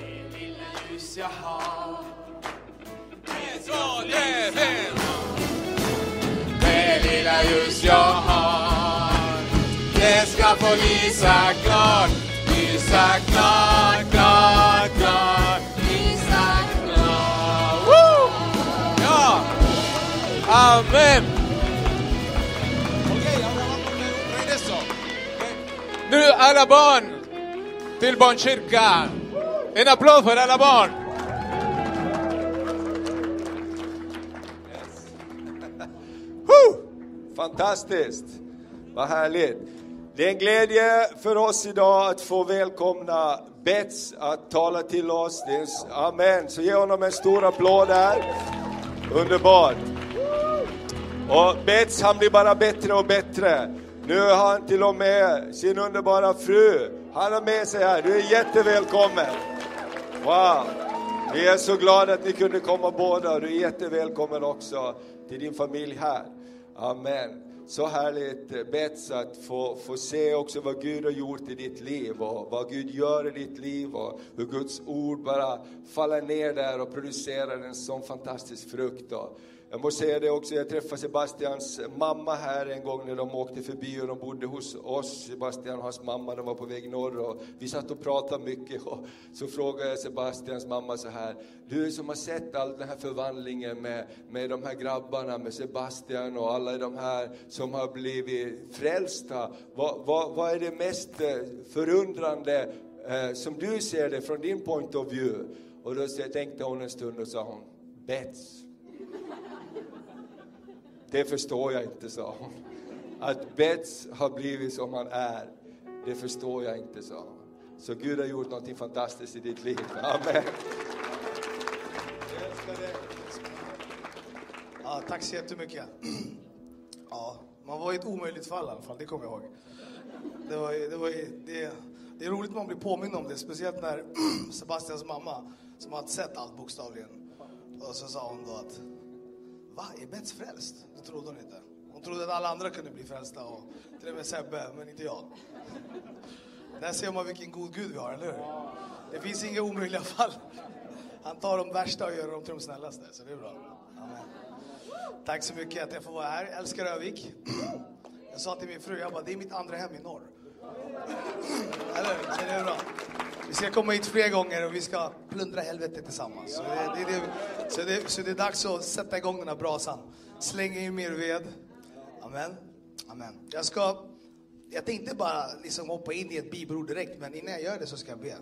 Det lilla ljus jag har Så det finns. Det lilla ljus jag har Det ska få lysa klart Lysa klart, klart, klart Lysa klart Woo! Ja! Amen! Nu alla barn till barnkyrkan. En applåd för alla barn. Fantastiskt! Vad härligt. Det är en glädje för oss idag att få välkomna Bets att tala till oss. Det är, amen, så ge honom en stor applåd där. Underbart! Och Bets han blir bara bättre och bättre. Nu har han till och med sin underbara fru. Han har med sig här. Du är jättevälkommen. Wow! Vi är så glada att ni kunde komma båda. Du är jättevälkommen också till din familj här. Amen. Så härligt eh, Bets att få, få se också vad Gud har gjort i ditt liv och vad Gud gör i ditt liv och hur Guds ord bara faller ner där och producerar en sån fantastisk frukt. Och jag måste säga det också, jag träffade Sebastians mamma här en gång när de åkte förbi och de bodde hos oss, Sebastian och hans mamma, de var på väg norr och vi satt och pratade mycket. Och så frågade jag Sebastians mamma så här, du som har sett all den här förvandlingen med, med de här grabbarna, med Sebastian och alla de här som har blivit frälsta, vad, vad, vad är det mest eh, förundrande eh, som du ser det från din point of view? Och då tänkte hon en stund och sa hon, Bets. Det förstår jag inte, sa hon. Att Bets har blivit som han är, det förstår jag inte, sa hon. Så Gud har gjort något fantastiskt i ditt liv. Amen. Ja, tack så jättemycket. Ja, man var i ett omöjligt fall i alla fall, det kommer jag ihåg. Det, var, ju- det, var, ju- det, det är roligt att man blir påmind om det, speciellt när Sebastians mamma, som hade sett allt bokstavligen, och så sa hon då att Va, är Bets frälst? Det trodde hon inte. Hon trodde att alla andra kunde bli frälsta, och till och med Sebbe, men inte jag. Där ser man vilken god Gud vi har, eller hur? Det finns inga omöjliga fall. Han tar de värsta och gör dem till de snällaste, så det är bra. Tack så mycket att jag får vara här. Jag älskar Övik. Jag sa till min fru, jag bara, det är mitt andra hem i norr. Eller hur? Det är bra. Vi ska komma hit fler gånger och vi ska plundra helvetet tillsammans. Så det, det, det, så, det, så det är dags att sätta igång den här brasan. Slänga in mer ved. Amen. Amen. Jag ska, jag tänkte bara liksom hoppa in i ett bibelord direkt, men innan jag gör det så ska jag be.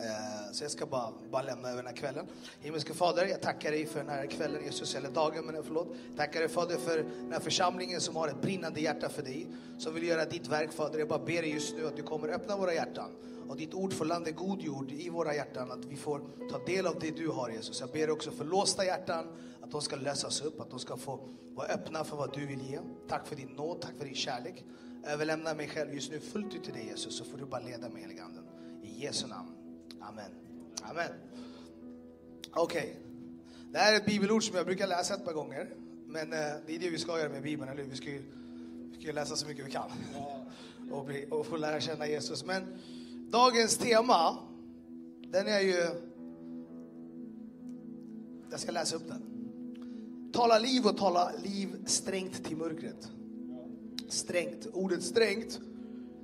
Eh, så jag ska bara, bara lämna över den här kvällen. Himmelske Fader, jag tackar dig för den här kvällen, Jesus, eller dagen, men eh, förlåt. Tackar dig Fader för den här församlingen som har ett brinnande hjärta för dig, som vill göra ditt verk Fader. Jag bara ber dig just nu att du kommer öppna våra hjärtan och ditt ord får landa god jord i våra hjärtan, att vi får ta del av det du har Jesus. Jag ber också för låsta hjärtan, att de ska lösas upp, att de ska få vara öppna för vad du vill ge. Tack för din nåd, tack för din kärlek. Överlämna mig själv just nu fullt ut till dig Jesus, så får du bara leda mig helige Anden. I Jesu namn. Amen. Amen. Okej. Det här är ett bibelord som jag brukar läsa ett par gånger. Men eh, det är det vi ska göra med Bibeln, eller hur? Vi ska ju, vi ska ju läsa så mycket vi kan. Och, bli, och få lära känna Jesus. Men dagens tema, den är ju... Jag ska läsa upp den. Tala liv och tala liv strängt till mörkret. Strängt. Ordet strängt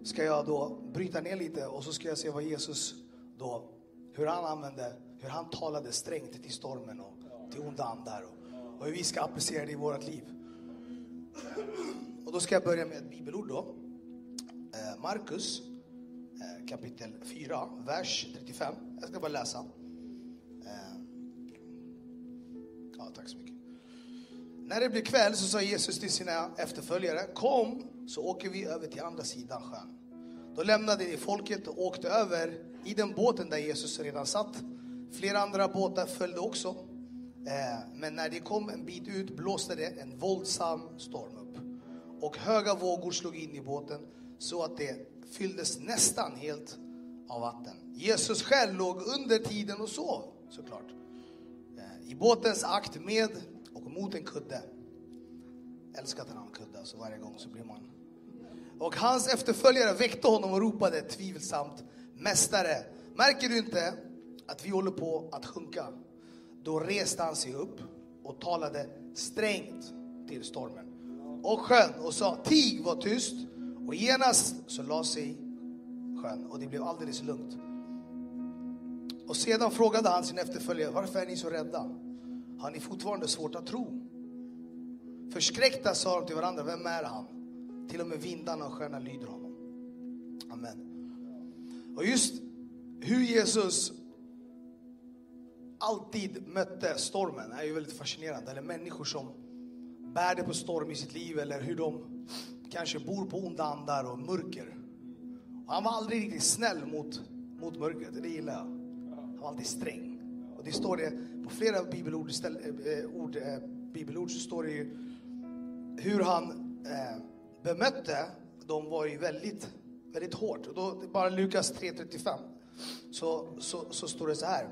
ska jag då bryta ner lite och så ska jag se vad Jesus då, hur han använde, hur han talade strängt till stormen och till onda andar och, och hur vi ska applicera det i vårt liv. Och då ska jag börja med ett bibelord då. Eh, Markus eh, kapitel 4, vers 35. Jag ska bara läsa. Eh, ja, tack så mycket. När det blev kväll så sa Jesus till sina efterföljare, kom så åker vi över till andra sidan sjön. Då lämnade de folket och åkte över i den båten där Jesus redan satt. Flera andra båtar följde också. Eh, men när de kom en bit ut blåste det en våldsam storm upp. Och höga vågor slog in i båten så att det fylldes nästan helt av vatten. Jesus själv låg under tiden och sov, såklart. Eh, I båtens akt med och mot en kudde. Älskar att han har en kudde, så varje gång så blir man... Och hans efterföljare väckte honom och ropade tvivelsamt, Mästare, märker du inte att vi håller på att sjunka, då reste han sig upp och talade strängt till stormen och sjön och sa tig, var tyst. Och genast så la sig sjön och det blev alldeles lugnt. Och sedan frågade han sin efterföljare, varför är ni så rädda? Har ni fortfarande svårt att tro? Förskräckta sa de till varandra, vem är han? Till och med vindarna och sjöarna lyder honom. Amen. Och just hur Jesus alltid mötte stormen är ju väldigt fascinerande. Eller människor som bär det på storm i sitt liv eller hur de kanske bor på onda andar och mörker. Och han var aldrig riktigt snäll mot, mot mörkret, det gillar jag. Han var alltid sträng. Och det står det på flera bibelord, ställ, äh, ord, äh, bibelord så står det ju hur han äh, bemötte dem var ju väldigt, väldigt hårt. Och då, bara Lukas 3.35 så, så, så står det så här.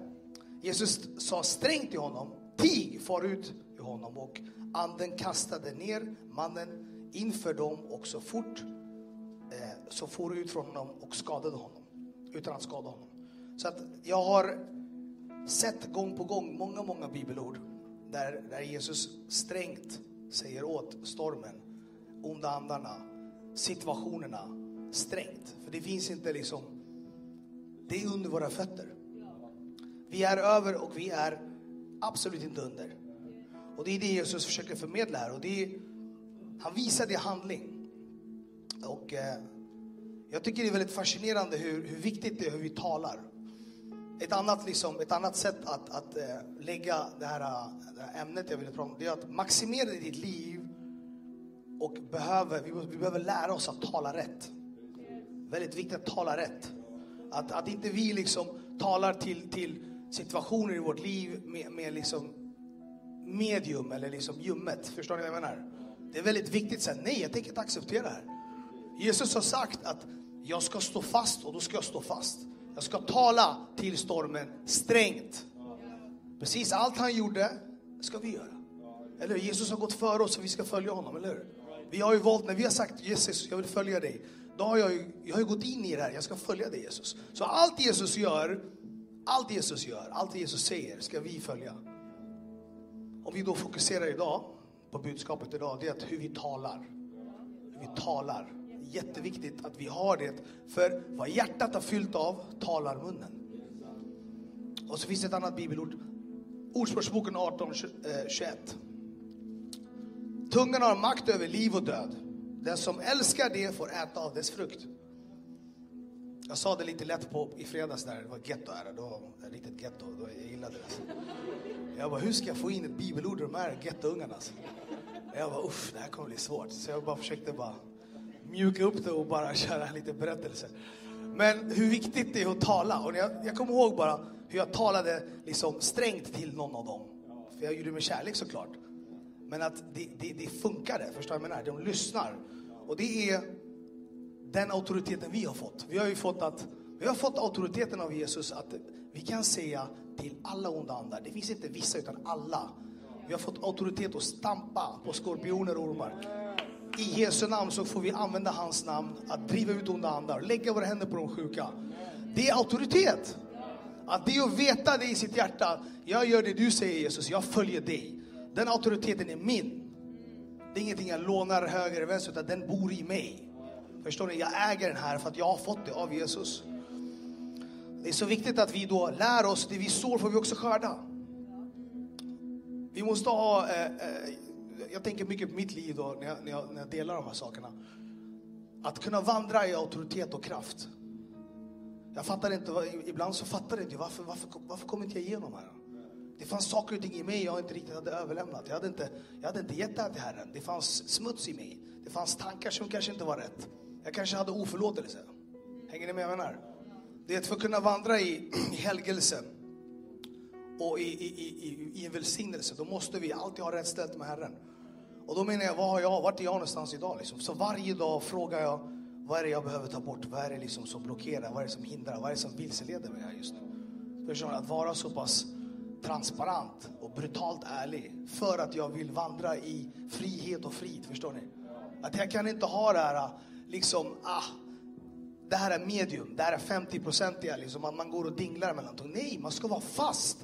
Jesus sa strängt till honom, tig, far ut ur honom. Och anden kastade ner mannen inför dem och så fort eh, så for ut från honom och skadade honom. Utan att skada honom. Så att jag har sett gång på gång många, många bibelord där, där Jesus strängt säger åt stormen, onda andarna, situationerna strängt. För det finns inte liksom, det är under våra fötter. Vi är över och vi är absolut inte under. Och det är det Jesus försöker förmedla här. Och det är, han visar det i handling. Och eh, jag tycker det är väldigt fascinerande hur, hur viktigt det är hur vi talar. Ett annat, liksom, ett annat sätt att, att äh, lägga det här, eh, det här, ämnet jag ville prata om, det är att maximera ditt liv och behöver, vi, vi behöver lära oss att tala rätt. Väldigt viktigt att tala rätt. Att, att inte vi liksom talar till, till situationer i vårt liv med, med liksom medium eller liksom ljummet. Förstår ni vad jag menar? Det är väldigt viktigt att säga nej, jag tänker inte acceptera det här. Jesus har sagt att jag ska stå fast och då ska jag stå fast. Jag ska tala till stormen strängt. Precis allt han gjorde ska vi göra. Eller Jesus har gått före oss och vi ska följa honom, eller hur? Vi har ju valt, när vi har sagt Jesus, jag vill följa dig. Då har jag, ju, jag har ju gått in i det här, jag ska följa dig Jesus. Så allt Jesus gör, allt Jesus gör, allt Jesus säger ska vi följa. Om vi då fokuserar idag på budskapet idag, det är att hur vi talar. Hur vi talar jätteviktigt att vi har det. För vad hjärtat har fyllt av talar munnen. Och så finns det ett annat bibelord. Ordspråksboken 18, 21. Eh, Tungan har makt över liv och död. Den som älskar det får äta av dess frukt. Jag sa det lite lätt på i fredags där, det var getto här, det var ett riktigt getto, jag gillade det. Alltså. Jag bara, hur ska jag få in ett bibelord i de här gettoungarna? Alltså? Jag bara, uff, det här kommer bli svårt. Så jag bara försökte bara mjuka upp det och bara köra lite berättelse. Men hur viktigt det är att tala. Och jag, jag kommer ihåg bara hur jag talade liksom strängt till någon av dem. För jag gjorde det med kärlek såklart. Men att det, det, det funkade, förstår du vad jag menar? De lyssnar. Och det är den auktoriteten vi har fått. Vi har ju fått att vi har fått auktoriteten av Jesus att vi kan säga till alla onda andar, det finns inte vissa utan alla. Vi har fått auktoritet att stampa på skorpioner och ormar. I Jesu namn så får vi använda hans namn att driva ut onda andar, lägga våra händer på de sjuka. Det är auktoritet. Att det är att veta det i sitt hjärta. Jag gör det du säger Jesus, jag följer dig. Den auktoriteten är min. Det är ingenting jag lånar höger eller vänster, utan den bor i mig. Förstår ni? Jag äger den här för att jag har fått det av Jesus. Det är så viktigt att vi då lär oss, det vi sår får vi också skörda. Vi måste ha eh, eh, jag tänker mycket på mitt liv då, när, jag, när, jag, när jag delar de här sakerna. Att kunna vandra i auktoritet och kraft. Jag fattar inte, ibland så fattar jag inte varför, varför, varför kom inte jag igenom här? Det fanns saker och ting i mig jag inte riktigt hade överlämnat. Jag hade inte, jag hade inte gett det här till Herren. Det fanns smuts i mig. Det fanns tankar som kanske inte var rätt. Jag kanske hade oförlåtelse. Hänger ni med vad jag menar? Det är för att kunna vandra i, i helgelse och i, i, i, i en välsignelse, då måste vi alltid ha rätt ställt med Herren. Och då menar jag, vad har jag, vart är jag någonstans idag? Liksom? Så varje dag frågar jag, vad är det jag behöver ta bort? Vad är det liksom som blockerar? Vad är det som hindrar? Vad är det som vilseleder mig här just nu? Förstår Att vara så pass transparent och brutalt ärlig för att jag vill vandra i frihet och frid. Förstår ni? Att jag kan inte ha det här liksom, ah, det här är medium, det här är 50-procentiga, liksom, att man går och dinglar mellan tåg. Nej, man ska vara fast.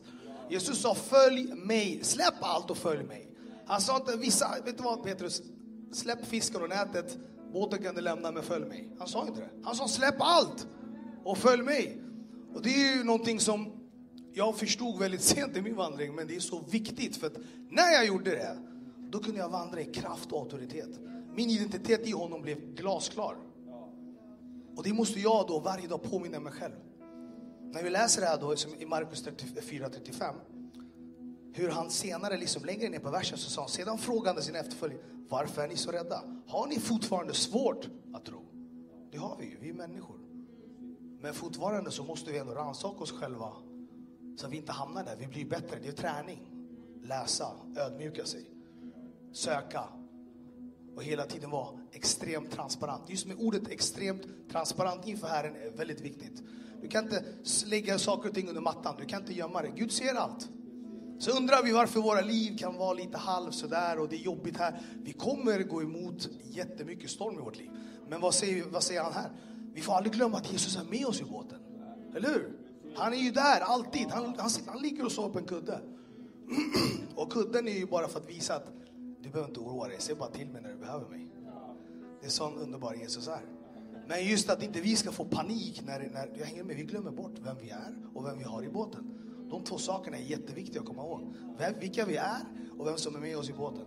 Jesus sa följ mig, släpp allt och följ mig. Han sa inte vissa, vet du vad Petrus, släpp fisken och nätet, båten kan du lämna men följ mig. Han sa inte det. Han sa släpp allt och följ mig. Och det är ju någonting som jag förstod väldigt sent i min vandring, men det är så viktigt för att när jag gjorde det, då kunde jag vandra i kraft och auktoritet. Min identitet i honom blev glasklar. Och det måste jag då varje dag påminna mig själv. När vi läser det här då i Markus 4.35, hur han senare, liksom längre ner på versen, så sa han, sedan frågande sina efterföljare, varför är ni så rädda? Har ni fortfarande svårt att tro? Det har vi ju, vi är människor. Men fortfarande så måste vi ändå rannsaka oss själva så att vi inte hamnar där. Vi blir bättre, det är träning. Läsa, ödmjuka sig, söka och hela tiden vara extremt transparent. Just med ordet extremt transparent inför Herren är väldigt viktigt. Du kan inte lägga saker och ting under mattan, du kan inte gömma det. Gud ser allt. Så undrar vi varför våra liv kan vara lite halv sådär och det är jobbigt här. Vi kommer gå emot jättemycket storm i vårt liv. Men vad säger, vad säger han här? Vi får aldrig glömma att Jesus är med oss i båten. Eller hur? Han är ju där alltid. Han, han, han ligger och sover på en kudde. och kudden är ju bara för att visa att du behöver inte oroa dig. Se bara till mig när du behöver mig. Det är sån underbar Jesus är. Men just att inte vi ska få panik när, när jag hänger med. Vi glömmer bort vem vi är och vem vi har i båten. De två sakerna är jätteviktiga att komma ihåg. Vem, vilka vi är och vem som är med oss i båten.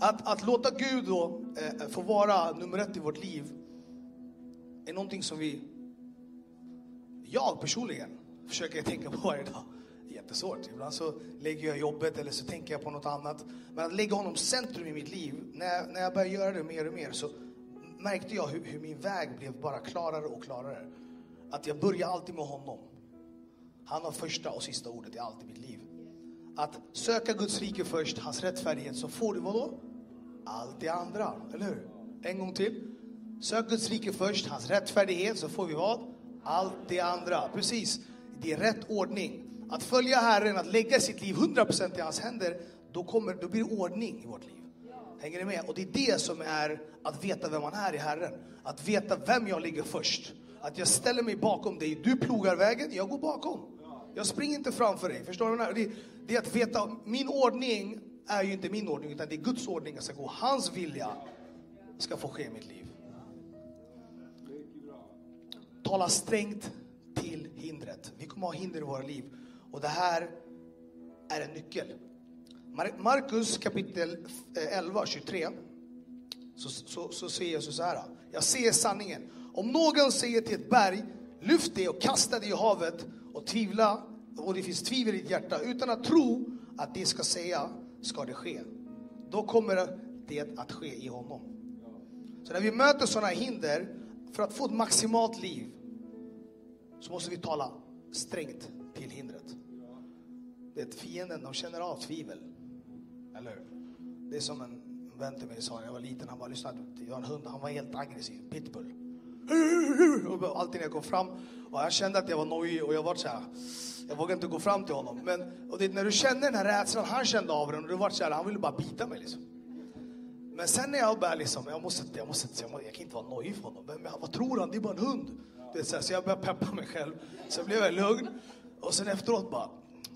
Att, att låta Gud då eh, få vara nummer ett i vårt liv är någonting som vi, jag personligen, försöker tänka på varje dag. Jättesvårt. Ibland så lägger jag jobbet eller så tänker jag på något annat. Men att lägga honom centrum i mitt liv, när jag, när jag började göra det mer och mer så märkte jag hur, hur min väg blev bara klarare och klarare. Att jag börjar alltid med honom. Han har första och sista ordet i allt i mitt liv. Att söka Guds rike först, hans rättfärdighet, så får du vad då? Allt det andra, eller hur? En gång till. Sök Guds rike först, hans rättfärdighet, så får vi vad? Allt det andra. Precis. Det är rätt ordning. Att följa Herren, att lägga sitt liv 100% i hans händer, då, kommer, då blir det ordning i vårt liv. Hänger ni med? Och det är det som är att veta vem man är i Herren. Att veta vem jag ligger först. Att jag ställer mig bakom dig. Du plogar vägen, jag går bakom. Jag springer inte framför dig. Förstår du? Det, det är att veta, min ordning är ju inte min ordning, utan det är Guds ordning jag ska gå. Hans vilja ska få ske i mitt liv. Tala strängt till hindret. Vi kommer ha hinder i våra liv. Och det här är en nyckel. Markus kapitel eh, 11, 23. Så, så, så säger Jesus så här. Jag ser sanningen. Om någon säger till ett berg, lyft det och kasta det i havet och tvivla, och det finns tvivel i ditt hjärta, utan att tro att det ska säga, ska det ske. Då kommer det att ske i honom. Så när vi möter sådana hinder, för att få ett maximalt liv, så måste vi tala strängt till hindret. Det är fienden, de känner av tvivel. Eller hur? Det är som en vän till mig sa när jag var liten, han bara lyssnade, jag har en hund, han var helt aggressiv, pitbull. Alltid när jag kom fram, och jag kände att jag var nojig och jag var så här, jag vågade inte gå fram till honom. Men och det, när du känner den här rädslan, han kände av den och du var så här, han ville bara bita mig liksom. Men sen när jag började liksom, jag måste, jag måste, jag, måste, jag kan inte vara nojig för honom. Men, vad tror han? Det är bara en hund. Det så, här, så jag började peppa mig själv. Så blev jag lugn. Och sen efteråt bara,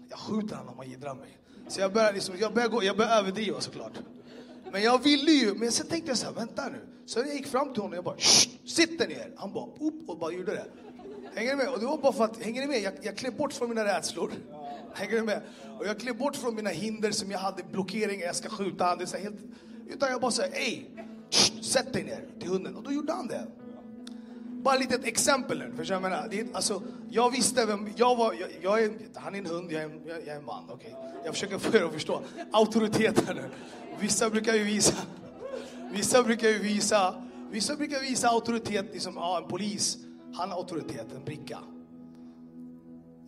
jag skjuter honom om han jiddrar mig. Så jag började, liksom, jag började, gå, jag började överdriva såklart. Men jag ville ju, men sen tänkte jag så här, vänta nu. Så jag gick fram till honom och jag bara, sitt där ner. Han bara, upp och bara gjorde det. Hänger ni med? Och det var bara för att, hänger ni med? Jag, jag klev bort från mina rädslor. Hänger ni med? Och jag klev bort från mina hinder som jag hade, blockeringar, jag ska skjuta han. Det är så helt, utan jag bara sa, ey, sätt dig ner till hunden. Och då gjorde han det. Bara ett litet exempel nu. För jag, menar, det, alltså, jag visste vem, jag var, jag, jag är, han är en hund, jag är, jag, jag är en man. Okay? Jag försöker få er att förstå. Auktoriteten nu. Vissa brukar ju visa, vissa brukar ju visa, vissa brukar visa auktoritet, liksom, ja, en polis, han har auktoritet, en bricka.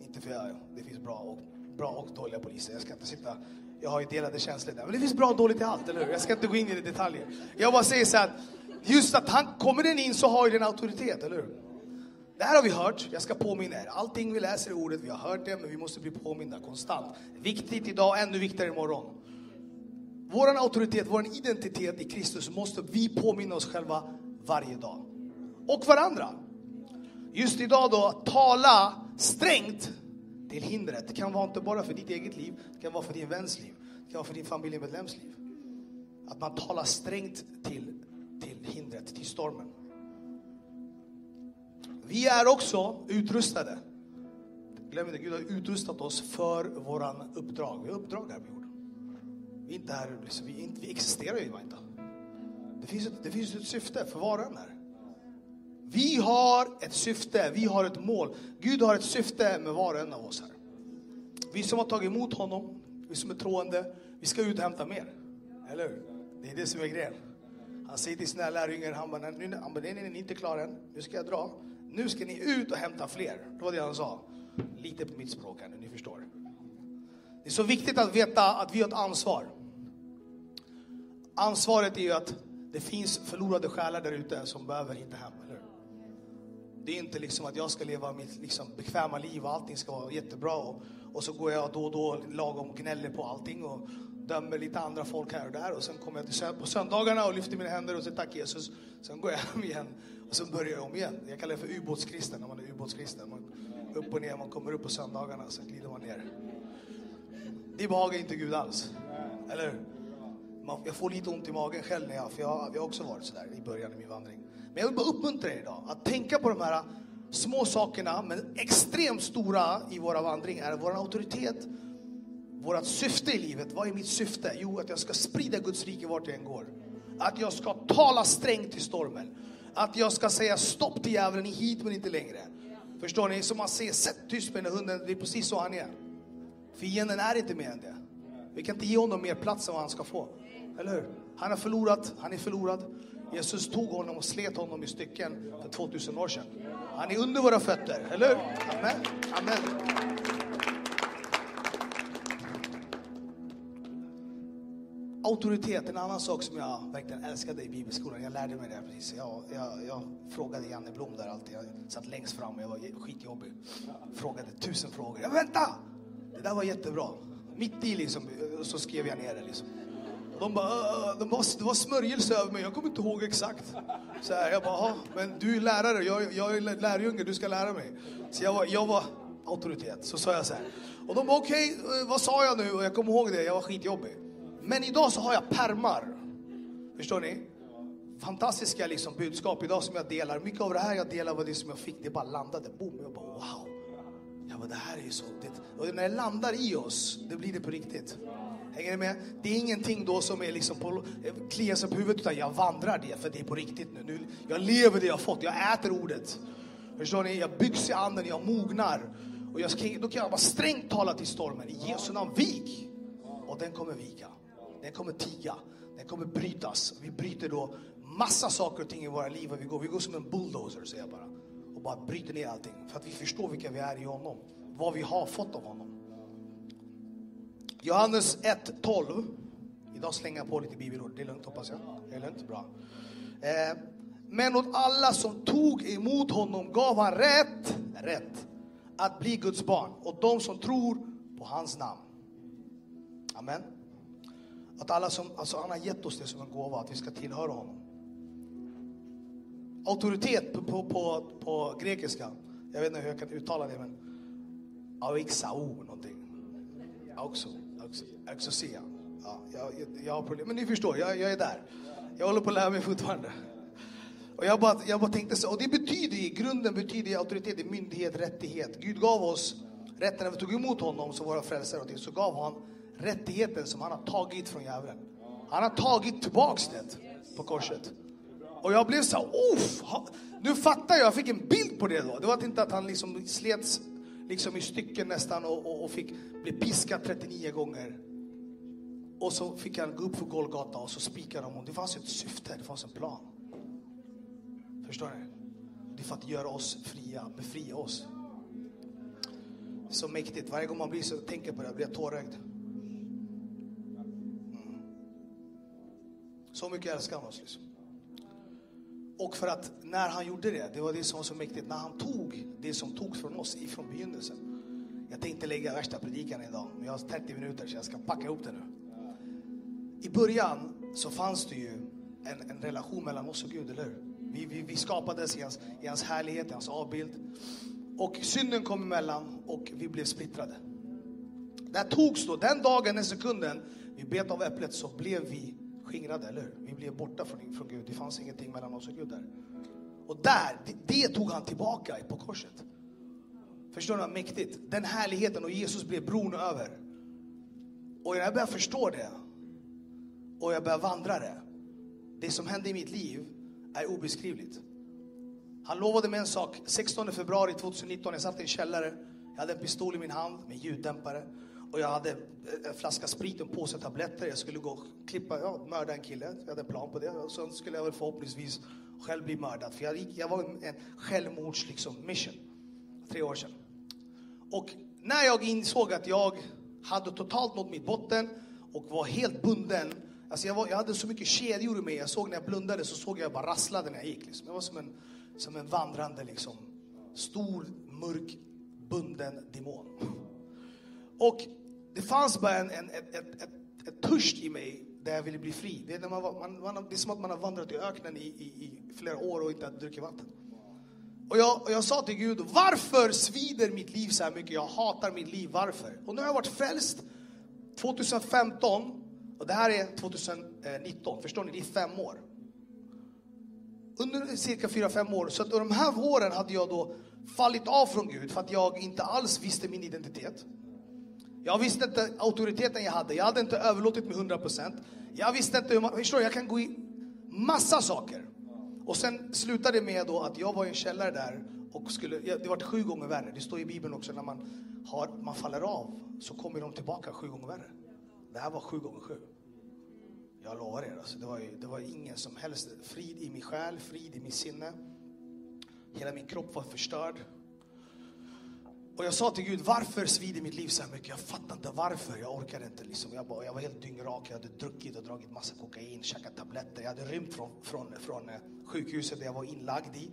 Inte för jag, det finns bra och, bra och dåliga poliser, jag ska inte sitta, jag har ju delade känslor där. Men det finns bra och dåligt i allt, eller hur? Jag ska inte gå in i detaljer. Jag bara säger så här, just att han, kommer den in så har ju den auktoritet, eller hur? Det här har vi hört, jag ska påminna er. Allting vi läser i ordet, vi har hört det, men vi måste bli påminda konstant. Viktigt idag, ännu viktigare imorgon. Vår auktoritet, vår identitet i Kristus måste vi påminna oss själva varje dag. Och varandra. Just idag då, tala strängt till hindret. Det kan vara inte bara för ditt eget liv, det kan vara för din väns liv, det kan vara för din familjemedlems liv. Att man talar strängt till, till hindret, till stormen. Vi är också utrustade. Glöm inte, Gud har utrustat oss för våran uppdrag. Vi har uppdrag här på jorden. Vi är inte här, liksom, vi, inte, vi existerar ju inte. Det finns, ett, det finns ett syfte för var och en här. Vi har ett syfte, vi har ett mål. Gud har ett syfte med var och en av oss här. Vi som har tagit emot honom, vi som är troende, vi ska ut och hämta mer. Eller hur? Det är det som är grejen. Han säger till sina lärjungar, han bara, nu, han bara, nej, nej, ni är inte klara än. Nu ska jag dra. Nu ska ni ut och hämta fler. Det var det han sa. Lite på mitt språk här nu, ni förstår. Det är så viktigt att veta att vi har ett ansvar. Ansvaret är ju att det finns förlorade själar där ute som behöver hitta hem. Det är inte liksom att jag ska leva mitt liksom bekväma liv och allting ska vara jättebra och, och så går jag då och då lagom och gnäller på allting och dömer lite andra folk här och där och sen kommer jag till på söndagarna och lyfter mina händer och säger tack Jesus. Sen går jag hem igen och sen börjar jag om igen. Jag kallar det för ubåtskristen när man är ubåtskristen. Man upp och ner, man kommer upp på söndagarna och sen glider man ner. Det behagar inte Gud alls. Eller hur? jag får lite ont i magen själv när jag, för jag, jag har också varit sådär i början i min vandring. Men jag vill bara uppmuntra er idag att tänka på de här små sakerna, men extremt stora i våra vandringar. vår auktoritet, vårt syfte i livet. Vad är mitt syfte? Jo, att jag ska sprida Guds rike vart jag än går. Att jag ska tala strängt i stormen. Att jag ska säga stopp till djävulen, hit men inte längre. Förstår ni? Som man säger, sätt tyst med den hunden, det är precis så han är. Fienden är inte mer än det. Vi kan inte ge honom mer plats än vad han ska få. Eller hur? Han har förlorat, han är förlorad. Jesus tog honom och slet honom i stycken för 2000 år sedan. Han är under våra fötter, eller hur? Amen. Amen. Auktoritet, en annan sak som jag verkligen älskade i bibelskolan. Jag lärde mig det precis. Jag, jag, jag frågade Janne Blom där alltid. Jag satt längst fram och jag var skitjobbig. Frågade tusen frågor. Ja, vänta! Det där var jättebra. Mitt i liksom, så skrev jag ner det liksom. De bara, det bara, det var smörjelse över mig, jag kommer inte ihåg exakt. Så här, jag bara, men du är lärare, jag, jag är lärjunge, du ska lära mig. Så jag var, jag var auktoritet, så sa jag så här. Och de bara, okej, okay, vad sa jag nu? Och jag kommer ihåg det, jag var skitjobbig. Men idag så har jag permar. Förstår ni? Fantastiska liksom budskap idag som jag delar. Mycket av det här jag delar var det som jag fick, det bara landade. Boom, jag bara wow. Jag bara, det här är ju så. Det, och när det landar i oss, det blir det på riktigt. Hänger ni med? Det är ingenting då som är liksom på, kliar sig på huvudet, utan jag vandrar det, för det är på riktigt nu. nu. Jag lever det jag fått, jag äter ordet. Förstår ni? Jag byggs i anden, jag mognar. Och jag då kan jag bara strängt tala till stormen. I Jesu namn, vik! Och den kommer vika. Den kommer tiga. Den kommer brytas. Vi bryter då massa saker och ting i våra liv. Och vi, går, vi går som en bulldozer, säger jag bara. Och bara bryter ner allting. För att vi förstår vilka vi är i honom. Vad vi har fått av honom. Johannes 1.12. Idag slänger jag på lite bibelord. Det är lugnt hoppas jag. Det är lugnt? Bra. Eh, men åt alla som tog emot honom gav han rätt, rätt att bli Guds barn. Och de som tror på hans namn. Amen. Att alla som, alltså han har gett oss det som en gåva, att vi ska tillhöra honom. Auktoritet på, på, på, på grekiska, jag vet inte hur jag kan uttala det, men Auxao någonting. Auxo. Exosia. Ja, jag, jag har problem. Men ni förstår, jag, jag är där. Jag håller på att lära mig fortfarande. Och jag bara, jag bara tänkte så, och det betyder i grunden betyder auktoritet, myndighet, rättighet. Gud gav oss rätten när vi tog emot honom som våra frälsare och det, så gav han rättigheten som han har tagit från djävulen. Han har tagit tillbaks det på korset. Och jag blev så uff, nu fattar jag, jag fick en bild på det då. Det var inte att han liksom slets liksom i stycken nästan och, och, och fick bli piskad 39 gånger. Och så fick han gå upp för Golgata och så spikade de honom. Det fanns ett syfte, det fanns en plan. Förstår ni? Det är för att göra oss fria, befria oss. Så mäktigt. Varje gång man blir så, tänker på det blir jag tårögd. Mm. Så mycket älskar han oss. Liksom. Och för att när han gjorde det, det var det som var så mäktigt, när han tog det som togs från oss ifrån begynnelsen. Jag tänkte lägga värsta predikan idag, men jag har 30 minuter så jag ska packa ihop det nu. I början så fanns det ju en, en relation mellan oss och Gud, eller hur? Vi, vi, vi skapades i hans, i hans härlighet, i hans avbild. Och synden kom emellan och vi blev splittrade. Där togs då, den dagen, den sekunden vi bet av äpplet så blev vi skingrade, eller hur? Vi blev borta från, från Gud. Det fanns ingenting mellan oss och Gud där. Och där, det, det tog han tillbaka på korset. Förstår ni vad mäktigt? Den härligheten och Jesus blev bron över. Och när jag börjar förstå det och jag börjar vandra det. Det som hände i mitt liv är obeskrivligt. Han lovade mig en sak. 16 februari 2019, jag satt i en källare. Jag hade en pistol i min hand med ljuddämpare. Och jag hade eh, en flaska sprit och en påse tabletter. Jag skulle gå och klippa, ja, mörda en kille. Jag hade en plan på det. Och sen skulle jag väl förhoppningsvis själv bli mördad. För jag, gick, jag var en, en självmords liksom, mission. Tre år sedan. Och när jag insåg att jag hade totalt nått mitt botten och var helt bunden. Alltså jag, var, jag hade så mycket kedjor i mig. Jag såg när jag blundade så såg jag bara rasslade när jag gick. Liksom. Jag var som en, som en vandrande, liksom, stor, mörk, bunden demon. Och det fanns bara en, en, ett, ett, ett, ett törst i mig där jag ville bli fri. Det är, när man, man, man, det är som att man har vandrat i öknen i, i, i flera år och inte har druckit vatten. Och jag, och jag sa till Gud, varför svider mitt liv så här mycket? Jag hatar mitt liv, varför? Och nu har jag varit frälst 2015 och det här är 2019. Förstår ni? Det är fem år. Under cirka fyra, fem år. Så att de här åren hade jag då fallit av från Gud för att jag inte alls visste min identitet. Jag visste inte auktoriteten jag hade. Jag hade inte överlåtit mig 100%. Jag visste inte hur man... Förstår Jag kan gå i massa saker. Och sen slutade det med då att jag var i en källare där och skulle... Det var sju gånger värre. Det står i Bibeln också när man, har, man faller av så kommer de tillbaka sju gånger värre. Det här var sju gånger sju. Jag lovar er, alltså, det, var, det var ingen som helst frid i min själ, frid i mitt sinne. Hela min kropp var förstörd. Och jag sa till Gud, varför svider mitt liv så här mycket? Jag fattar inte varför. Jag orkar inte. Liksom. Jag, bara, jag var helt dyngrak. Jag hade druckit och dragit massa kokain, käkat tabletter. Jag hade rymt från, från, från eh, sjukhuset där jag var inlagd i.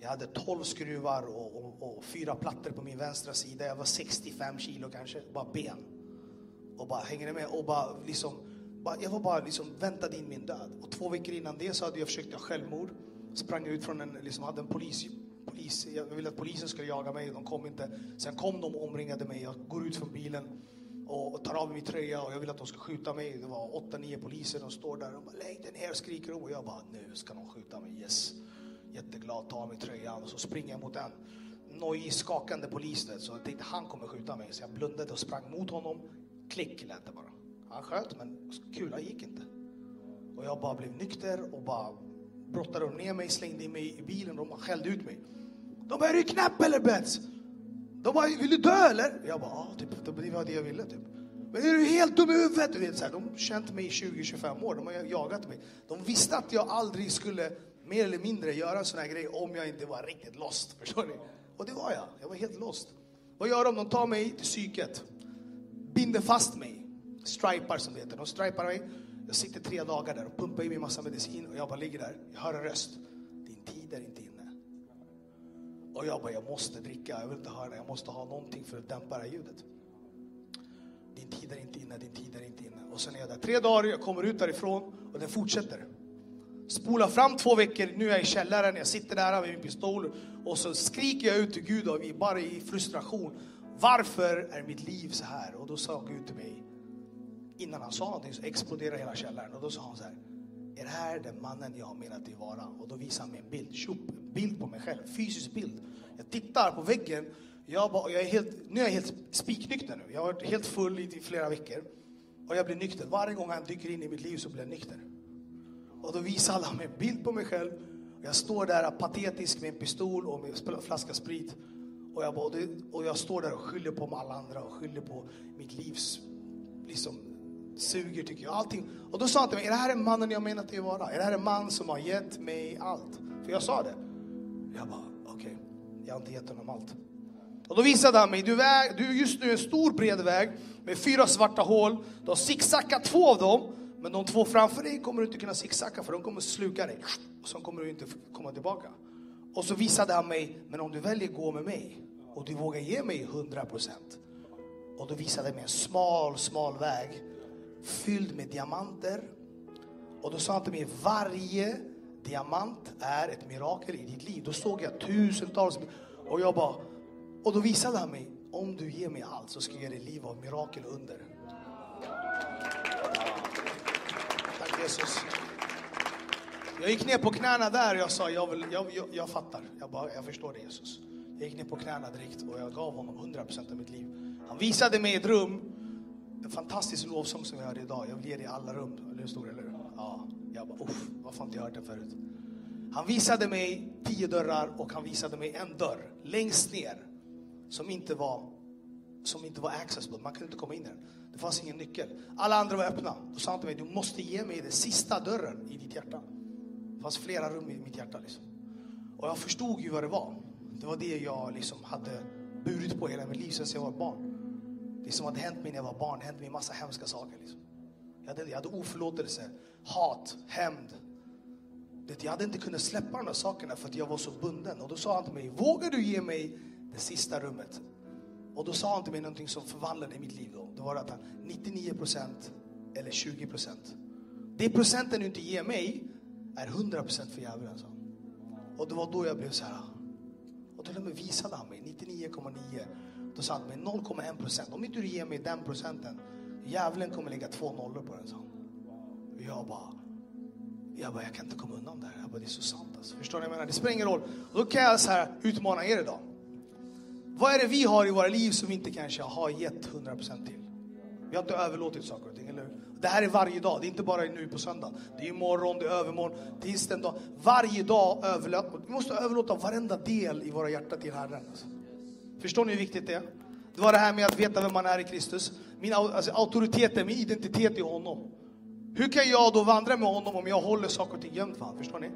Jag hade 12 skruvar och, och, och, fyra plattor på min vänstra sida. Jag var 65 kilo kanske, bara ben. Och bara hängde med och bara liksom, bara, jag var bara liksom väntade in min död. Och två veckor innan det så hade jag försökt göra självmord. Sprang ut från en, liksom hade en polis polis, jag ville att polisen skulle jaga mig, de kom inte. Sen kom de och omringade mig. Jag går ut från bilen och tar av mig min tröja och jag vill att de ska skjuta mig. Det var åtta, nio poliser, de står där och bara lägg dig ner, skriker. Och jag bara, nu ska de skjuta mig, yes. Jätteglad, tar av mig tröjan och så springer jag mot en nojig, skakande polis. Så jag tänkte han kommer skjuta mig. Så jag blundade och sprang mot honom. Klick lät det bara. Han sköt men kulan gick inte. Och jag bara blev nykter och bara brottade de ner mig, slängde in mig i bilen och de skällde ut mig. De bara, är du knäpp eller Bets? De bara, vill du dö eller? Jag bara, ja, typ, det var det jag ville typ. Men är du helt dum i huvudet? Du vet, så här, de har känt mig i 20-25 år, de har jagat mig. De visste att jag aldrig skulle, mer eller mindre, göra en sån här grej om jag inte var riktigt lost. Förstår ni? Och det var jag. Jag var helt lost. Vad gör de? De tar mig till psyket. Binder fast mig. Stripar som det heter. De stripar mig. Jag sitter tre dagar där och pumpar i mig massa medicin och jag bara ligger där. Jag hör en röst. Din tid är inte inne. Och jag bara, jag måste dricka. Jag vill inte höra. Jag måste ha någonting för att dämpa det här ljudet. Din tid är inte inne, din tid är inte inne. Och sen är jag där tre dagar, jag kommer ut därifrån och den fortsätter. Spola fram två veckor, nu är jag i källaren, jag sitter där med min pistol och så skriker jag ut till Gud och vi bara i frustration. Varför är mitt liv så här? Och då sa Gud till mig, innan han sa någonting så exploderade hela källaren. Och då sa han så här. Är det här den mannen jag har menat dig vara? Och då visade han mig en bild. Tjup, en bild på mig själv. Fysisk bild. Jag tittar på väggen. Jag, bara, jag är helt, nu är jag helt spiknykter nu. Jag har varit helt full i flera veckor. Och jag blir nykter. Varje gång han dyker in i mitt liv så blir jag nykter. Och då visar han mig en bild på mig själv. Jag står där patetisk med en pistol och med en flaska sprit. Och jag, bara, och jag står där och skyller på alla andra och skyller på mitt livs liksom, suger tycker jag. Allting. Och då sa han till mig, är det här en mannen jag menat dig vara? Är det här en man som har gett mig allt? För jag sa det. Jag bara, okej, okay. jag har inte gett honom allt. Och då visade han mig, du, väg, du är just nu en stor bred väg med fyra svarta hål. Du har zigzackat två av dem, men de två framför dig kommer du inte kunna zigzacka för de kommer sluka dig. Och sen kommer du inte komma tillbaka. Och så visade han mig, men om du väljer gå med mig och du vågar ge mig 100 procent. Och då visade han mig en smal, smal väg fylld med diamanter. Och då sa han till mig, varje diamant är ett mirakel i ditt liv. Då såg jag tusentals och jag bara, och då visade han mig, om du ger mig allt så ska jag ge dig liv av mirakel under. Tack Jesus. Jag gick ner på knäna där och jag sa, jag, vill, jag, jag, jag fattar. Jag, bara, jag förstår det Jesus. Jag gick ner på knäna direkt och jag gav honom 100% av mitt liv. Han visade mig ett rum, en fantastisk lovsång som vi hörde idag. Jag vill ge dig alla rum. Eller hur stor. Eller? hur? Ja. Jag bara, uff, varför har inte jag hört den förut? Han visade mig tio dörrar och han visade mig en dörr längst ner som inte var, som inte var accessible. Man kunde inte komma in i den. Det fanns ingen nyckel. Alla andra var öppna. Då sa han till mig, du måste ge mig den sista dörren i ditt hjärta. Det fanns flera rum i mitt hjärta. Liksom. Och jag förstod ju vad det var. Det var det jag liksom hade burit på hela mitt liv sedan jag var barn. Det som hade hänt mig när jag var barn, hände mig en massa hemska saker. Liksom. Jag, hade, jag hade oförlåtelse, hat, hämnd. Jag hade inte kunnat släppa de där sakerna för att jag var så bunden. Och då sa han till mig, vågar du ge mig det sista rummet? Och då sa han till mig någonting som förvandlade mitt liv. Då. Det var att han, 99 procent eller 20 procent. Det procenten du inte ger mig är 100 procent för djävulen. sa Och det var då jag blev så här. Och till och med visade han mig 99,9. Då sa han till mig 0,1 procent. Om inte du ger mig den procenten, djävulen kommer lägga två nollor på den. sa jag bara, jag bara, jag kan inte komma undan det här. Jag bara, det är så sant alltså. Förstår ni vad jag menar? Det spelar ingen roll. Och då kan jag så här utmana er idag. Vad är det vi har i våra liv som vi inte kanske har gett 100% till? Vi har inte överlåtit saker och ting, eller hur? Det här är varje dag, det är inte bara nu på söndag. Det är imorgon, det är övermorgon, tisdag, dag. Varje dag överlåter Vi måste överlåta varenda del i våra hjärtan till Herren. Alltså. Förstår ni hur viktigt det är? Det var det här med att veta vem man är i Kristus. Min alltså, auktoritet, min identitet i honom. Hur kan jag då vandra med honom om jag håller saker och ting gömt för honom? Förstår ni?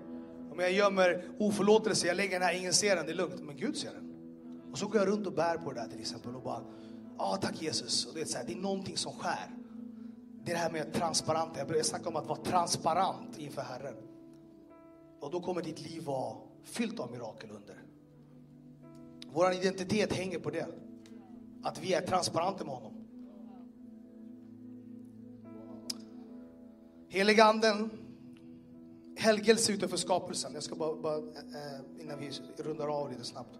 Om jag gömmer oförlåtelse, jag lägger den här, ingen ser den, det är lugnt. Men Gud ser den. Och så går jag runt och bär på det där till exempel och bara, ja ah, tack Jesus. Och det, är så här, det är någonting som skär. Det är det här med transparent. Jag börjar snacka om att vara transparent inför Herren. Och då kommer ditt liv vara fyllt av mirakel under. Vår identitet hänger på det. Att vi är transparenta med honom. Heliganden, helgelse utanför skapelsen. Jag ska bara, bara eh, innan vi rundar av lite snabbt.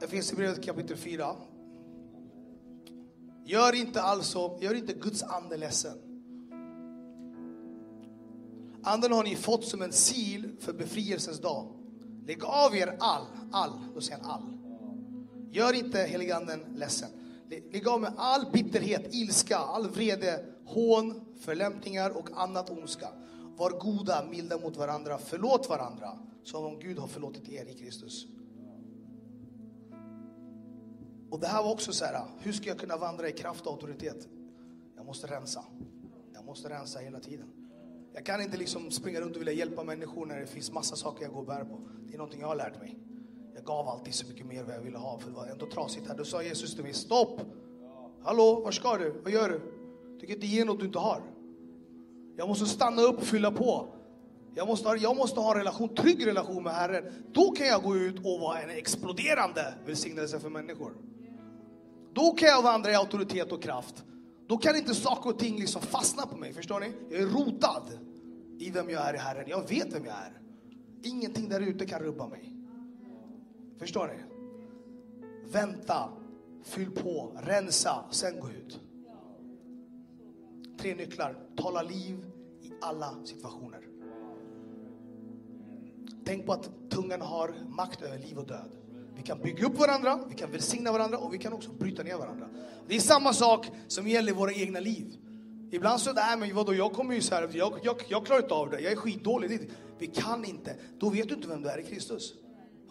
Det finns i brevet kapitel 4. Gör inte alltså, gör inte Guds ande ledsen. Anden har ni fått som en sil för befrielsens dag. Lägg av er all, all, då säger han all. Gör inte heliganden ledsen. Lägg av med all bitterhet, ilska, all vrede, hån, förlämpningar och annat ondska. Var goda, milda mot varandra, förlåt varandra som om Gud har förlåtit er i Kristus. Och det här var också så här, hur ska jag kunna vandra i kraft och auktoritet? Jag måste rensa. Jag måste rensa hela tiden. Jag kan inte liksom springa runt och vilja hjälpa människor när det finns massa saker jag går och bär på. Det är någonting jag har lärt mig. Jag gav alltid så mycket mer vad jag ville ha för det var ändå trasigt här. Då sa Jesus till mig, stopp! Hallå, var ska du? Vad gör du? Du kan inte ge något du inte har. Jag måste stanna upp och fylla på. Jag måste, ha, jag måste ha en relation, trygg relation med Herren. Då kan jag gå ut och vara en exploderande välsignelse för människor. Då kan jag vandra i auktoritet och kraft. Då kan inte saker och ting liksom fastna på mig. Förstår ni? Jag är rotad i vem jag är i Herren. Jag vet vem jag är. Ingenting där ute kan rubba mig. Förstår ni? Vänta, fyll på, rensa, sen gå ut. Tre nycklar. Tala liv i alla situationer. Tänk på att tungan har makt över liv och död. Vi kan bygga upp varandra, vi kan välsigna varandra och vi kan också bryta ner varandra. Det är samma sak som gäller våra egna liv. Ibland så, nej men vadå, jag kommer ju så här, jag, jag, jag klarar inte av det, jag är skitdålig. Vi kan inte. Då vet du inte vem du är i Kristus.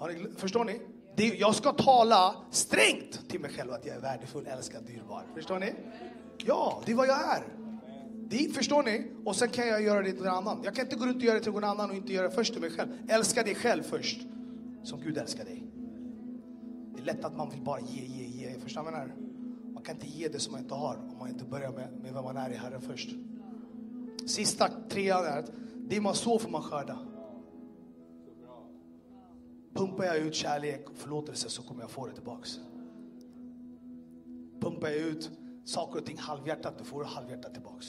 Ni, förstår ni? Det, jag ska tala strängt till mig själv att jag är värdefull, älskad, dyrbar. Förstår ni? Ja, det är vad jag är. Det, förstår ni? Och sen kan jag göra det till någon annan. Jag kan inte gå runt och göra det till någon annan och inte göra det först till mig själv. Älska dig själv först, som Gud älskar dig. Är lätt att man vill bara ge, ge, ge. Förstår man? Man kan inte ge det som man inte har om man inte börjar med, med vem man är i Herren först. Sista trean är att det man sår får man skörda. Pumpar jag ut kärlek och förlåtelse så kommer jag få det tillbaks. Pumpar jag ut saker och ting halvhjärtat, då får du halvhjärtat tillbaks.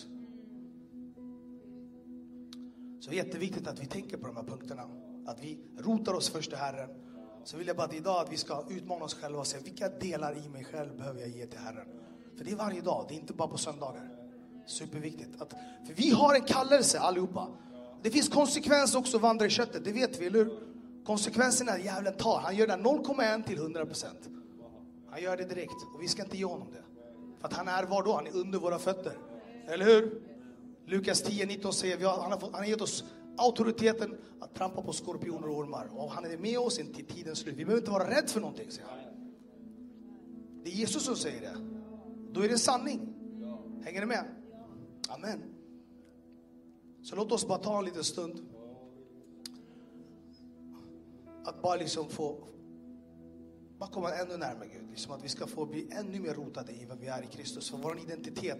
Så det är jätteviktigt att vi tänker på de här punkterna. Att vi rotar oss först i Herren. Så vill jag bara att idag att vi ska utmana oss själva och se vilka delar i mig själv behöver jag ge till Herren. För det är varje dag, det är inte bara på söndagar. Superviktigt. Att, för vi har en kallelse allihopa. Det finns konsekvens också att vandra i köttet, det vet vi, eller hur? Konsekvensen är djävulen tar. Han gör det 0,1 till 100 %. Han gör det direkt och vi ska inte ge honom det. För att han är var då? Han är under våra fötter. Eller hur? Lukas 10, 19 säger vi har, han, har fått, han har gett oss auktoriteten att trampa på skorpioner och ormar. Och han är med oss in till tidens slut. Vi behöver inte vara rädda för någonting, säger han. Det är Jesus som säger det. Då är det sanning. Hänger ni med? Amen. Så låt oss bara ta en liten stund. Att bara liksom få bara komma ännu närmare Gud. Liksom att vi ska få bli ännu mer rotade i vad vi är i Kristus. För vår identitet.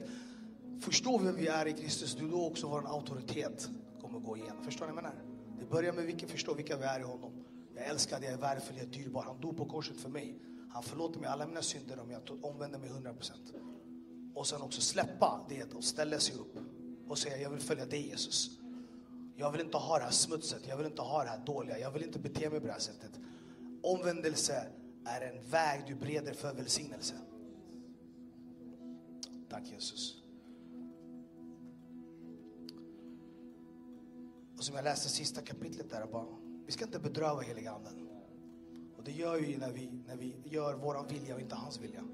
Förstår vi vem vi är i Kristus, du då också vår auktoritet kommer gå igenom. Förstår ni vad jag menar? Det börjar med vilken förstå vilka vi är i honom. Jag älskar dig, jag är värdefull, jag är dyrbar. Han dog på korset för mig. Han förlåter mig alla mina synder om jag omvänder mig 100%. Och sen också släppa det och ställa sig upp och säga jag vill följa dig Jesus. Jag vill inte ha det här smutset, jag vill inte ha det här dåliga, jag vill inte bete mig på det här sättet. Omvändelse är en väg du breder för välsignelse. Tack Jesus. Och som jag läste sista kapitlet där, bara, vi ska inte bedröva heliga anden. Och det gör vi när vi, när vi gör vår vilja och inte hans vilja.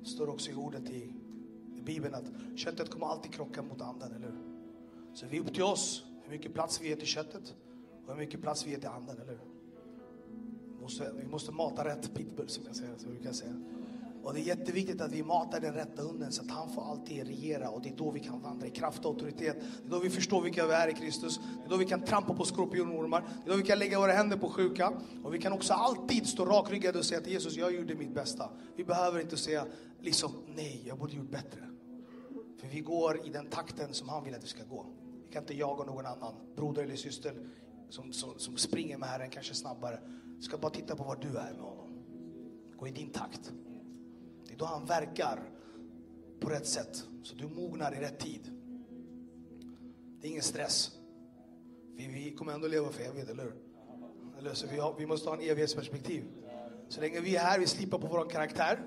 Det står också i ordet i, i Bibeln att köttet kommer alltid krocka mot anden, eller hur? Så det är upp till oss hur mycket plats vi ger till köttet och hur mycket plats vi ger till anden, eller hur? Vi måste, vi måste mata rätt pitbull, som jag säger. Som jag kan säga. Och det är jätteviktigt att vi matar den rätta hunden så att han får alltid regera och det är då vi kan vandra i kraft och auktoritet. Det är då vi förstår vilka vi är i Kristus. Det är då vi kan trampa på skorpionormar. Det är då vi kan lägga våra händer på sjuka. Och vi kan också alltid stå rakryggade och säga till Jesus, jag gjorde mitt bästa. Vi behöver inte säga liksom, nej, jag borde gjort bättre. För vi går i den takten som han vill att vi ska gå. Vi kan inte jaga någon annan, broder eller syster som, som, som springer med Herren kanske snabbare. Du ska bara titta på var du är med honom. Gå i din takt. Då han verkar på rätt sätt. Så du mognar i rätt tid. Det är ingen stress. Vi, vi kommer ändå leva för evigt, eller hur? Eller så vi, har, vi måste ha en evighetsperspektiv. Så länge vi är här, vi slipar på vår karaktär.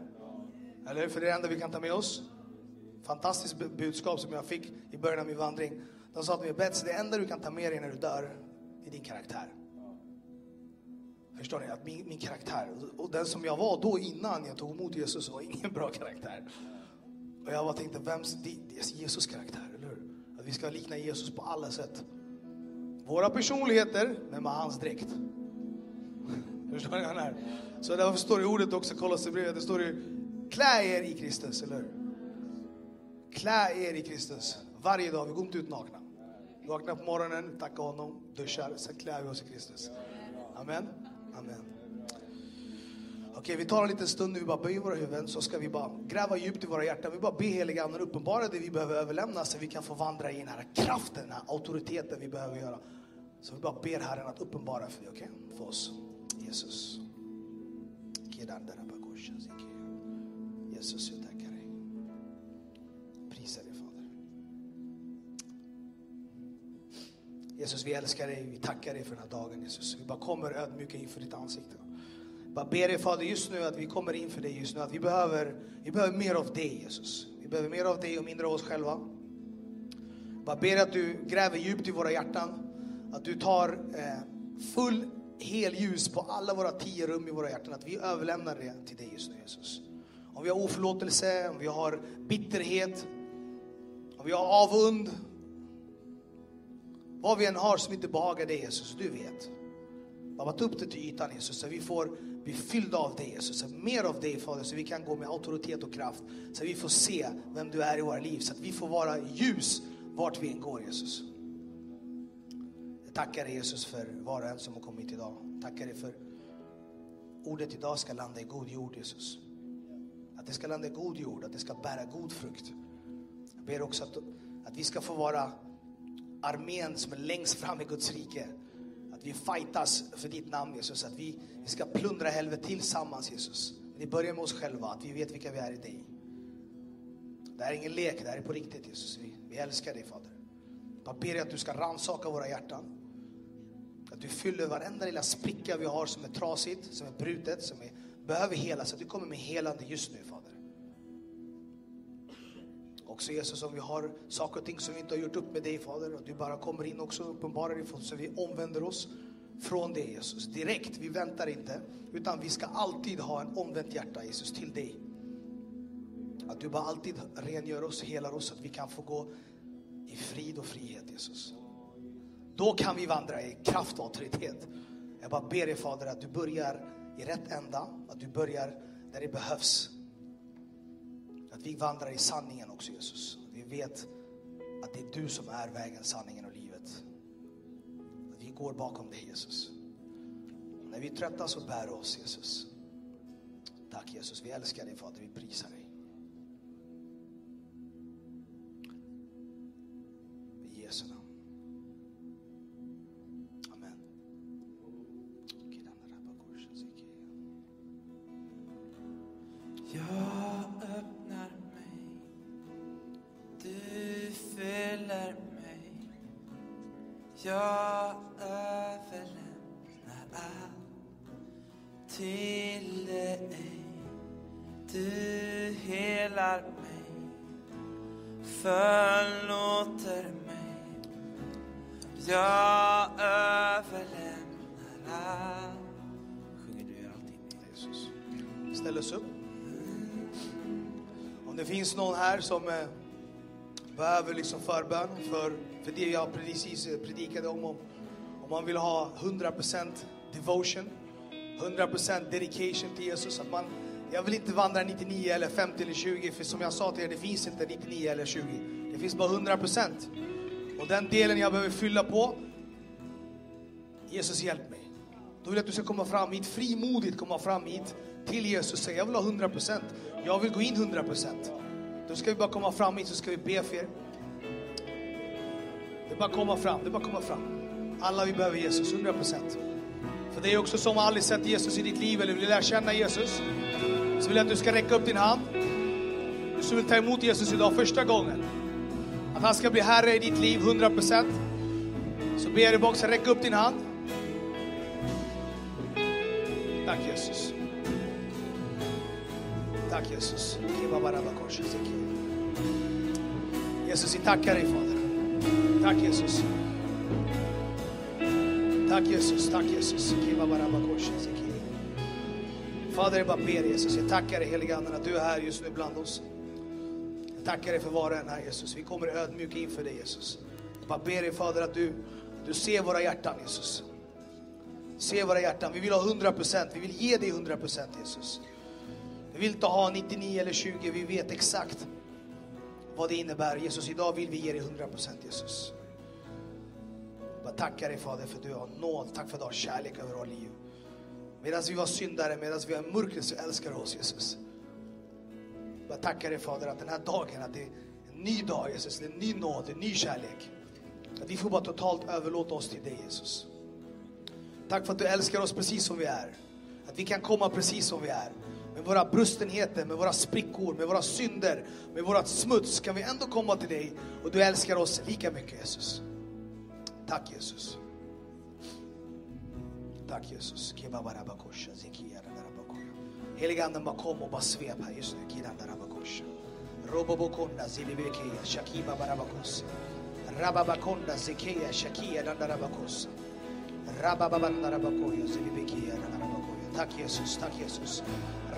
Eller? För det är det enda vi kan ta med oss. Fantastiskt budskap som jag fick i början av min vandring. De sa till mig, Bets, det enda du kan ta med dig när du dör, är din karaktär. Förstår ni? Att min, min karaktär, och den som jag var då innan jag tog emot Jesus var ingen bra karaktär. Och jag bara tänkte, vems, det, det är Jesus karaktär, eller hur? Att vi ska likna Jesus på alla sätt. Våra personligheter, men med hans dräkt. Förstår ni vad är? Så därför står det i ordet också, Kolosserbrevet, det står ju, klä er i Kristus, eller hur? Klä er i Kristus. Varje dag, vi går inte ut nakna. Vaknar på morgonen, tackar honom, duschar, sen klär vi oss i Kristus. Amen. Amen. Okej, vi tar en liten stund nu, vi bara böjer våra huvuden, så ska vi bara gräva djupt i våra hjärtan. Vi bara ber heliga anden uppenbara det vi behöver överlämna så vi kan få vandra i den här kraften, den här auktoriteten vi behöver göra. Så vi bara ber Herren att uppenbara för, okay? för oss. Jesus. Jesus, jag tackar Jesus, vi älskar dig. Vi tackar dig för den här dagen Jesus. Vi bara kommer ödmjuka inför ditt ansikte. Bara ber dig Fader just nu att vi kommer inför dig just nu. Att vi behöver, vi behöver mer av dig Jesus. Vi behöver mer av dig och mindre av oss själva. Bara ber att du gräver djupt i våra hjärtan. Att du tar eh, full helljus på alla våra tio rum i våra hjärtan. Att vi överlämnar det till dig just nu Jesus. Om vi har oförlåtelse, om vi har bitterhet, om vi har avund. Vad vi än har som inte behagar dig Jesus, du vet. Bara ta upp det till ytan Jesus, så vi får bli fyllda av dig Jesus. Så mer av dig Fader, så vi kan gå med auktoritet och kraft. Så vi får se vem du är i våra liv, så att vi får vara ljus vart vi än går Jesus. Jag tackar dig Jesus för var och en som har kommit idag. Tackar dig för ordet idag ska landa i god jord Jesus. Att det ska landa i god jord, att det ska bära god frukt. Jag ber också att, att vi ska få vara armén som är längst fram i Guds rike. Att vi fightas för ditt namn Jesus, att vi, vi ska plundra helvetet tillsammans Jesus. Det börjar med oss själva, att vi vet vilka vi är i dig. Det här är ingen lek, det här är på riktigt Jesus. Vi, vi älskar dig Fader. Jag ber jag att du ska rannsaka våra hjärtan. Att du fyller varenda lilla spricka vi har som är trasigt, som är brutet, som är, behöver helas. Att du kommer med helande just nu, Fader. Också Jesus, om vi har saker och ting som vi inte har gjort upp med dig, Fader, och du bara kommer in också och uppenbarar dig för oss, så vi omvänder oss från det, Jesus. Direkt, vi väntar inte, utan vi ska alltid ha en omvänt hjärta, Jesus, till dig. Att du bara alltid rengör oss, helar oss, så att vi kan få gå i frid och frihet, Jesus. Då kan vi vandra i kraft och auktoritet. Jag bara ber dig Fader att du börjar i rätt ända, att du börjar där det behövs. Att vi vandrar i sanningen också Jesus. Vi vet att det är du som är vägen, sanningen och livet. Att vi går bakom dig Jesus. Och när vi är trötta så bär oss Jesus. Tack Jesus, vi älskar dig Fader, vi prisar dig. I Jesu namn. Här. Sjunger du alltid med? Jesus. Ställ oss upp. Om det finns någon här som eh, behöver liksom förbön för, för det jag precis predikade om, om. Om man vill ha 100% devotion, 100% dedication till Jesus. Att man, jag vill inte vandra 99 eller 50 eller 20, för som jag sa till er, det finns inte 99 eller 20. Det finns bara 100%. Och den delen jag behöver fylla på, Jesus hjälp mig. Då vill jag att du ska komma fram hit, frimodigt komma fram hit till Jesus och säga jag vill ha 100%. Jag vill gå in 100%. Då ska vi bara komma fram hit så ska vi be för er. Det är bara att komma fram, det är bara att komma fram. Alla vi behöver Jesus, 100%. För det är också som har aldrig sett Jesus i ditt liv eller vill lära känna Jesus. Så vill jag att du ska räcka upp din hand. Du som vill ta emot Jesus idag första gången. Att han ska bli Herre i ditt liv 100%. Så ber jag dig bara också räcka upp din hand. Tack Jesus. Tack Jesus. Jesus, vi tackar dig Fader. Tack Jesus. Tack Jesus, tack Jesus. Fader, jag bara ber Jesus, jag tackar dig heliga Anden att du är här just nu bland oss. Jag tackar dig för var och en här Jesus. Vi kommer ödmjuka inför dig Jesus. Jag bara ber dig Fader att du, du ser våra hjärtan Jesus. Se våra hjärtan. Vi vill ha 100%. Vi vill ge dig 100% Jesus. Vi vill inte ha 99 eller 20. Vi vet exakt vad det innebär. Jesus, idag vill vi ge dig 100% Jesus. Jag bara tackar dig Fader för att du har nåd. Tack för att du har kärlek över våra liv. Medan vi var syndare, medan vi var i så älskar du oss Jesus. Jag bara tackar dig Fader att den här dagen, att det är en ny dag Jesus. Det är en ny nåd, en ny kärlek. Att vi får bara totalt överlåta oss till dig Jesus. Tack för att du älskar oss precis som vi är. Att vi kan komma precis som vi är. Med våra brustenheter, med våra sprickor, med våra synder, med vårat smuts kan vi ändå komma till dig och du älskar oss lika mycket Jesus. Tack Jesus. Tack Jesus. Heliga Anden bara kom och bara svep här just nu. Robobokonda zilibekeya shakiba barabakosa. Rababakonda zekeya shakia dandarabakosa. Rabababandarabakoya zilibekeya dandarabakoya. Tack Jesus, tack Jesus.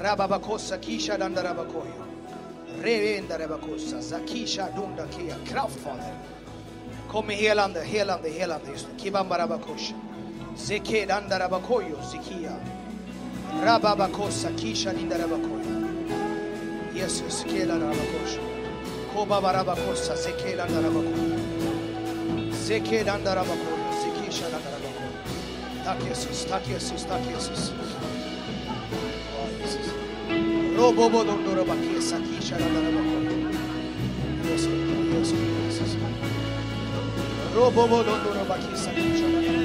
Rababakosa kisha dandarabakoya. Revendarabakosa zakisha dundakeya. Kraft Fader. Kom med helande, helande, helande just nu. Kibambarabakosha. Zeke dandarabakoyo zikia. Rababakosa kisha dindarabakoya. Jesus, kela rabakosha. Koba barabakosa, zeke dandarabakoya. Zeke dandarabakoya, zikisha dandarabakoya. Tack Jesus, tack Jesus, tack Jesus. Ja, Jesus. Robobo dondorabakesa, kisha dandarabakoya. Jesus, Jesus, Jesus. Robobo dondorabakesa, kisha dandarabakoya. Du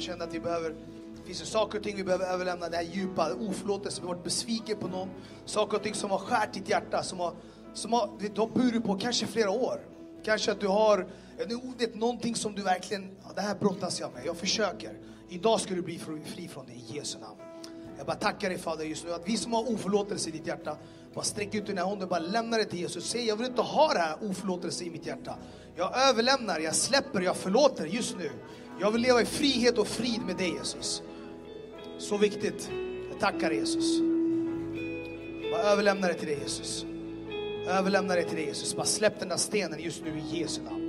Jag bara känner att vi behöver, det finns ju saker och ting vi behöver överlämna, det här djupa, oförlåtelse, vi har varit besviken på någon. Saker och ting som har skärt ditt hjärta, som har, som har, du har burit på kanske flera år. Kanske att du har, vet, någonting som du verkligen, ja, det här brottas jag med, jag försöker. Idag ska du bli fri från det i Jesu namn. Jag bara tackar dig Fader just nu att vi som har oförlåtelse i ditt hjärta, bara sträck ut dina händer och bara lämna det till Jesus. Säg jag vill inte ha det här oförlåtelse i mitt hjärta. Jag överlämnar, jag släpper, jag förlåter just nu. Jag vill leva i frihet och frid med dig Jesus. Så viktigt. Jag tackar dig Jesus. Bara överlämna det till dig Jesus. Överlämna det till dig Jesus. Bara släpp den där stenen just nu i Jesu namn.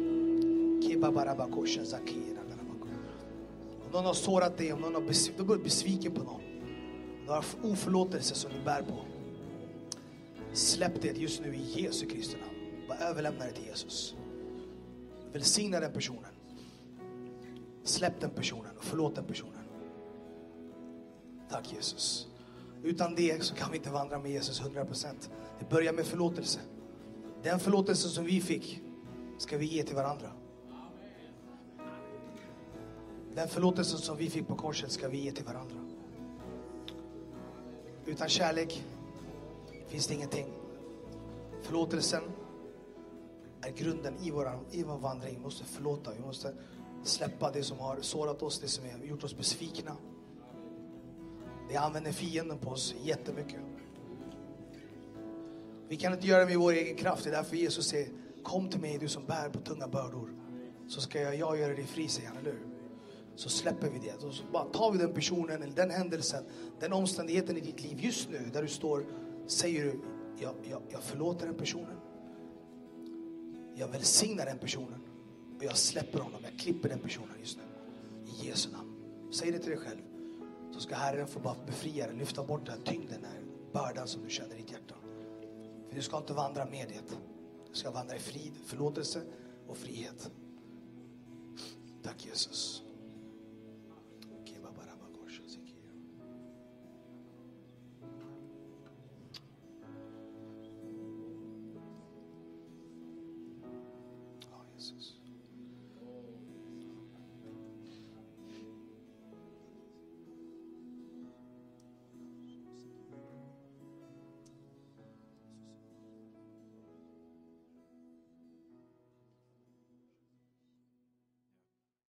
Om någon har sårat dig, om någon har besv- du har varit besviken på någon. Om du har oförlåtelse som du bär på. Släpp det just nu i Jesu Kristi namn. Bara överlämna det till Jesus. Välsigna den personen. Släpp den personen och förlåt den personen. Tack Jesus. Utan det så kan vi inte vandra med Jesus 100%. Det börjar med förlåtelse. Den förlåtelse som vi fick ska vi ge till varandra. Den förlåtelse som vi fick på korset ska vi ge till varandra. Utan kärlek finns det ingenting. Förlåtelsen är grunden i vår, i vår vandring. Vi måste förlåta, vi måste släppa det som har sårat oss, det som har gjort oss besvikna. Det använder fienden på oss jättemycket. Vi kan inte göra det med vår egen kraft. Det är därför Jesus säger Kom till mig du som bär på tunga bördor. Så ska jag, jag göra dig fri, säger han, eller hur? Så släpper vi det. Och så bara tar vi den personen, eller den händelsen, den omständigheten i ditt liv just nu, där du står, säger du, jag, jag, jag förlåter den personen. Jag välsignar den personen. Och jag släpper honom, jag klipper den personen just nu. I Jesu namn. Säg det till dig själv. Så ska Herren få bara befria dig, lyfta bort den här tyngden, den här bördan som du känner i ditt hjärta. För du ska inte vandra med det. Du ska vandra i frid, förlåtelse och frihet. Tack Jesus. Jesus.